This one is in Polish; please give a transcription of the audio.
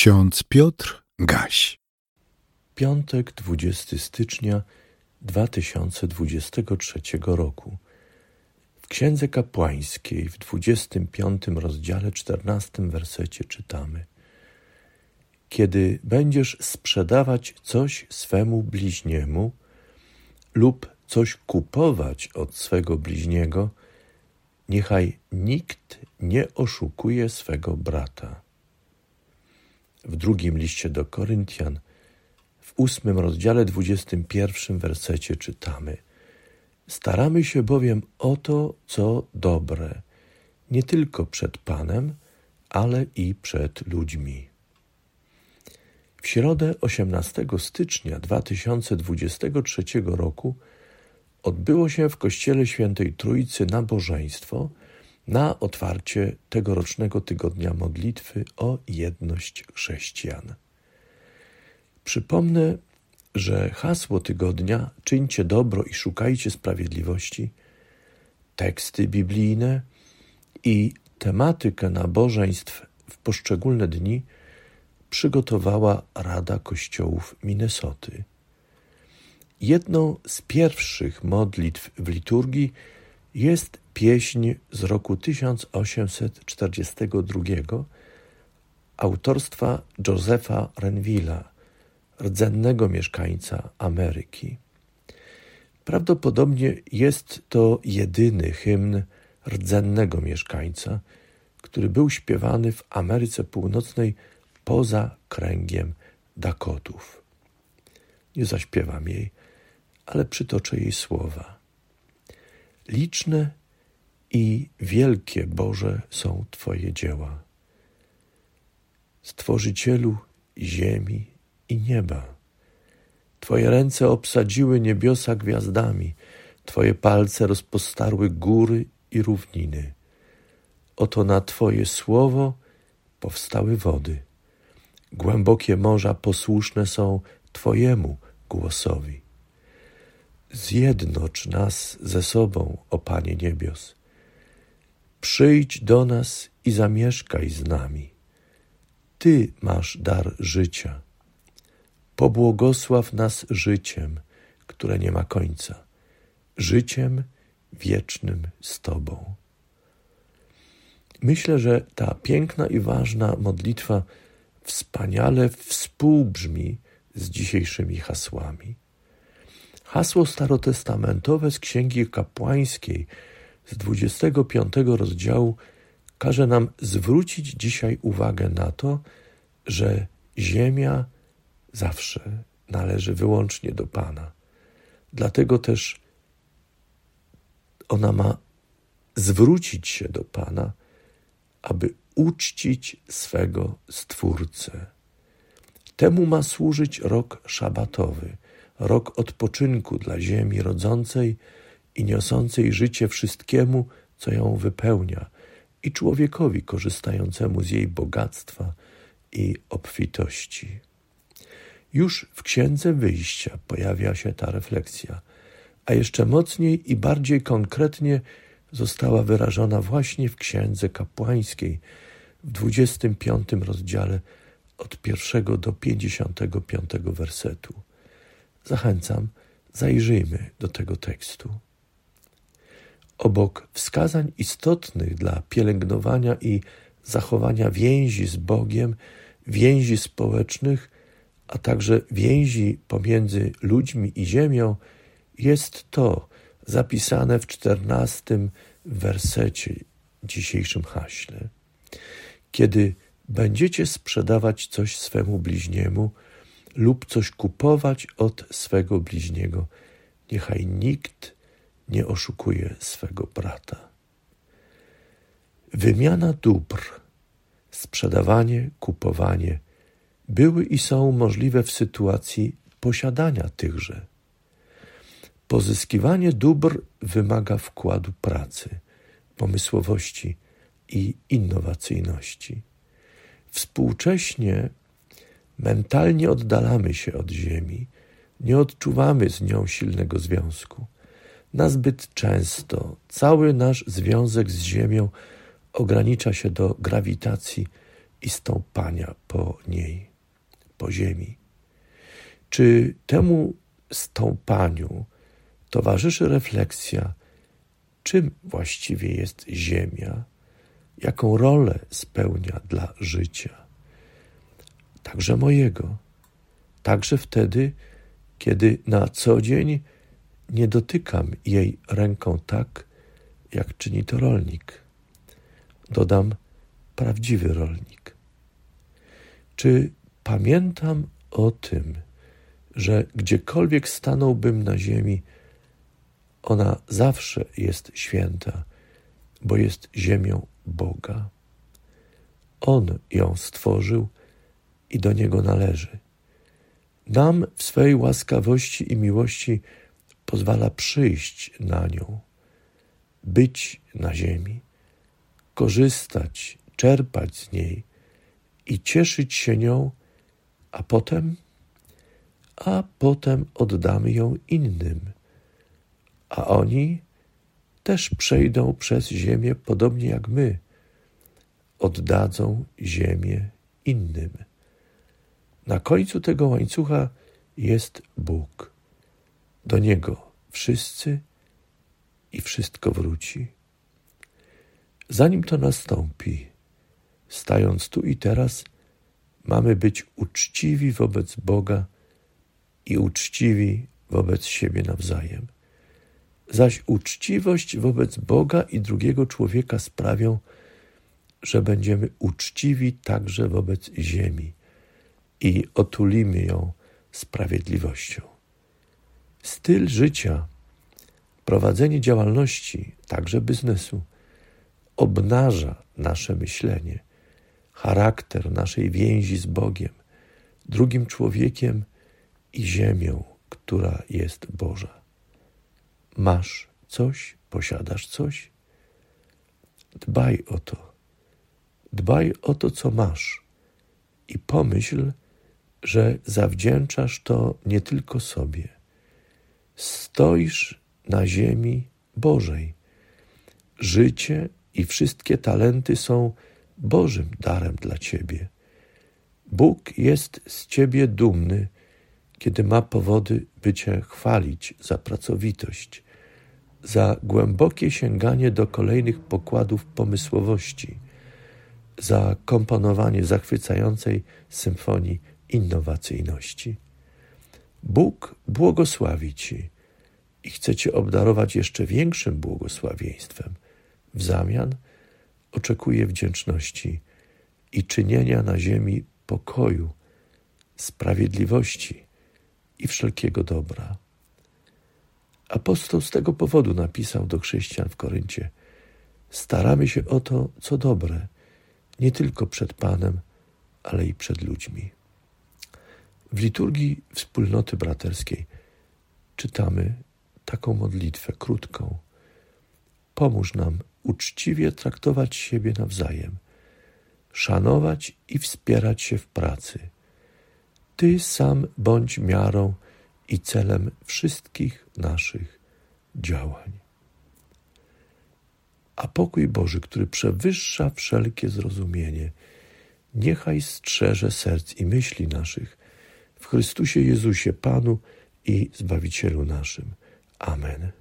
Ksiądz Piotr Gaś. Piątek 20 stycznia 2023 roku. W Księdze Kapłańskiej w 25 rozdziale 14 wersecie czytamy: Kiedy będziesz sprzedawać coś swemu bliźniemu lub coś kupować od swego bliźniego, niechaj nikt nie oszukuje swego brata. W drugim liście do Koryntian, w ósmym rozdziale, dwudziestym pierwszym wersecie czytamy: Staramy się bowiem o to, co dobre, nie tylko przed Panem, ale i przed ludźmi. W środę 18 stycznia 2023 roku odbyło się w Kościele Świętej Trójcy nabożeństwo na otwarcie tegorocznego tygodnia modlitwy o jedność chrześcijan. Przypomnę, że hasło tygodnia czyńcie dobro i szukajcie sprawiedliwości, teksty biblijne i tematykę nabożeństw w poszczególne dni przygotowała Rada Kościołów Minnesoty. Jedną z pierwszych modlitw w liturgii jest pieśń z roku 1842 autorstwa Josepha Renvilla, rdzennego mieszkańca Ameryki. Prawdopodobnie jest to jedyny hymn rdzennego mieszkańca, który był śpiewany w Ameryce Północnej poza kręgiem Dakotów. Nie zaśpiewam jej, ale przytoczę jej słowa. Liczne i wielkie, Boże, są Twoje dzieła. Stworzycielu ziemi i nieba. Twoje ręce obsadziły niebiosa gwiazdami, Twoje palce rozpostarły góry i równiny. Oto na Twoje słowo powstały wody. Głębokie morza posłuszne są Twojemu głosowi. Zjednocz nas ze sobą, o Panie niebios. Przyjdź do nas i zamieszkaj z nami. Ty masz dar życia. Pobłogosław nas życiem, które nie ma końca, życiem wiecznym z Tobą. Myślę, że ta piękna i ważna modlitwa wspaniale współbrzmi z dzisiejszymi hasłami. Hasło starotestamentowe z Księgi Kapłańskiej z 25 rozdziału każe nam zwrócić dzisiaj uwagę na to, że ziemia zawsze należy wyłącznie do Pana. Dlatego też ona ma zwrócić się do Pana, aby uczcić swego Stwórcę. Temu ma służyć rok szabatowy, rok odpoczynku dla ziemi rodzącej i niosącej życie wszystkiemu, co ją wypełnia, i człowiekowi korzystającemu z jej bogactwa i obfitości. Już w Księdze Wyjścia pojawia się ta refleksja, a jeszcze mocniej i bardziej konkretnie została wyrażona właśnie w Księdze Kapłańskiej w 25 rozdziale od pierwszego do 55 wersetu. Zachęcam, zajrzyjmy do tego tekstu. Obok wskazań istotnych dla pielęgnowania i zachowania więzi z Bogiem, więzi społecznych, a także więzi pomiędzy ludźmi i ziemią, jest to zapisane w czternastym wersecie dzisiejszym haśle. Kiedy będziecie sprzedawać coś swemu bliźniemu lub coś kupować od swego bliźniego, niechaj nikt nie oszukuje swego brata. Wymiana dóbr, sprzedawanie, kupowanie były i są możliwe w sytuacji posiadania tychże. Pozyskiwanie dóbr wymaga wkładu pracy, pomysłowości i innowacyjności. Współcześnie mentalnie oddalamy się od Ziemi, nie odczuwamy z nią silnego związku. Nazbyt często cały nasz związek z Ziemią ogranicza się do grawitacji i stąpania po niej, po ziemi. Czy temu stąpaniu towarzyszy refleksja, czym właściwie jest Ziemia, jaką rolę spełnia dla życia, także mojego, także wtedy, kiedy na co dzień nie dotykam jej ręką tak, jak czyni to rolnik. Dodam prawdziwy rolnik. Czy pamiętam o tym, że gdziekolwiek stanąłbym na ziemi, ona zawsze jest święta, bo jest ziemią Boga. On ją stworzył i do niego należy. Nam w swej łaskawości i miłości pozwala przyjść na nią, być na ziemi, korzystać, czerpać z niej i cieszyć się nią, a potem, a potem oddamy ją innym, a oni też przejdą przez ziemię podobnie jak my, oddadzą ziemię innym. Na końcu tego łańcucha jest Bóg. Do Niego wszyscy i wszystko wróci. Zanim to nastąpi, stając tu i teraz, mamy być uczciwi wobec Boga i uczciwi wobec siebie nawzajem. Zaś uczciwość wobec Boga i drugiego człowieka sprawią, że będziemy uczciwi także wobec ziemi i otulimy ją sprawiedliwością. Styl życia, prowadzenie działalności, także biznesu, obnaża nasze myślenie, charakter naszej więzi z Bogiem, drugim człowiekiem i ziemią, która jest Boża. Masz coś, posiadasz coś? Dbaj o to. Dbaj o to, co masz i pomyśl, że zawdzięczasz to nie tylko sobie. Stoisz na ziemi Bożej. Życie i wszystkie talenty są Bożym darem dla ciebie. Bóg jest z ciebie dumny, kiedy ma powody, by cię chwalić za pracowitość, za głębokie sięganie do kolejnych pokładów pomysłowości, za komponowanie zachwycającej symfonii innowacyjności. Bóg błogosławi Ci i chce Cię obdarować jeszcze większym błogosławieństwem. W zamian oczekuje wdzięczności i czynienia na ziemi pokoju, sprawiedliwości i wszelkiego dobra. Apostoł z tego powodu napisał do chrześcijan w Koryncie: Staramy się o to, co dobre, nie tylko przed Panem, ale i przed ludźmi. W liturgii wspólnoty braterskiej czytamy taką modlitwę krótką. Pomóż nam uczciwie traktować siebie nawzajem, szanować i wspierać się w pracy. Ty sam bądź miarą i celem wszystkich naszych działań. A pokój Boży, który przewyższa wszelkie zrozumienie, niechaj strzeże serc i myśli naszych w Chrystusie Jezusie, Panu i Zbawicielu naszym. Amen.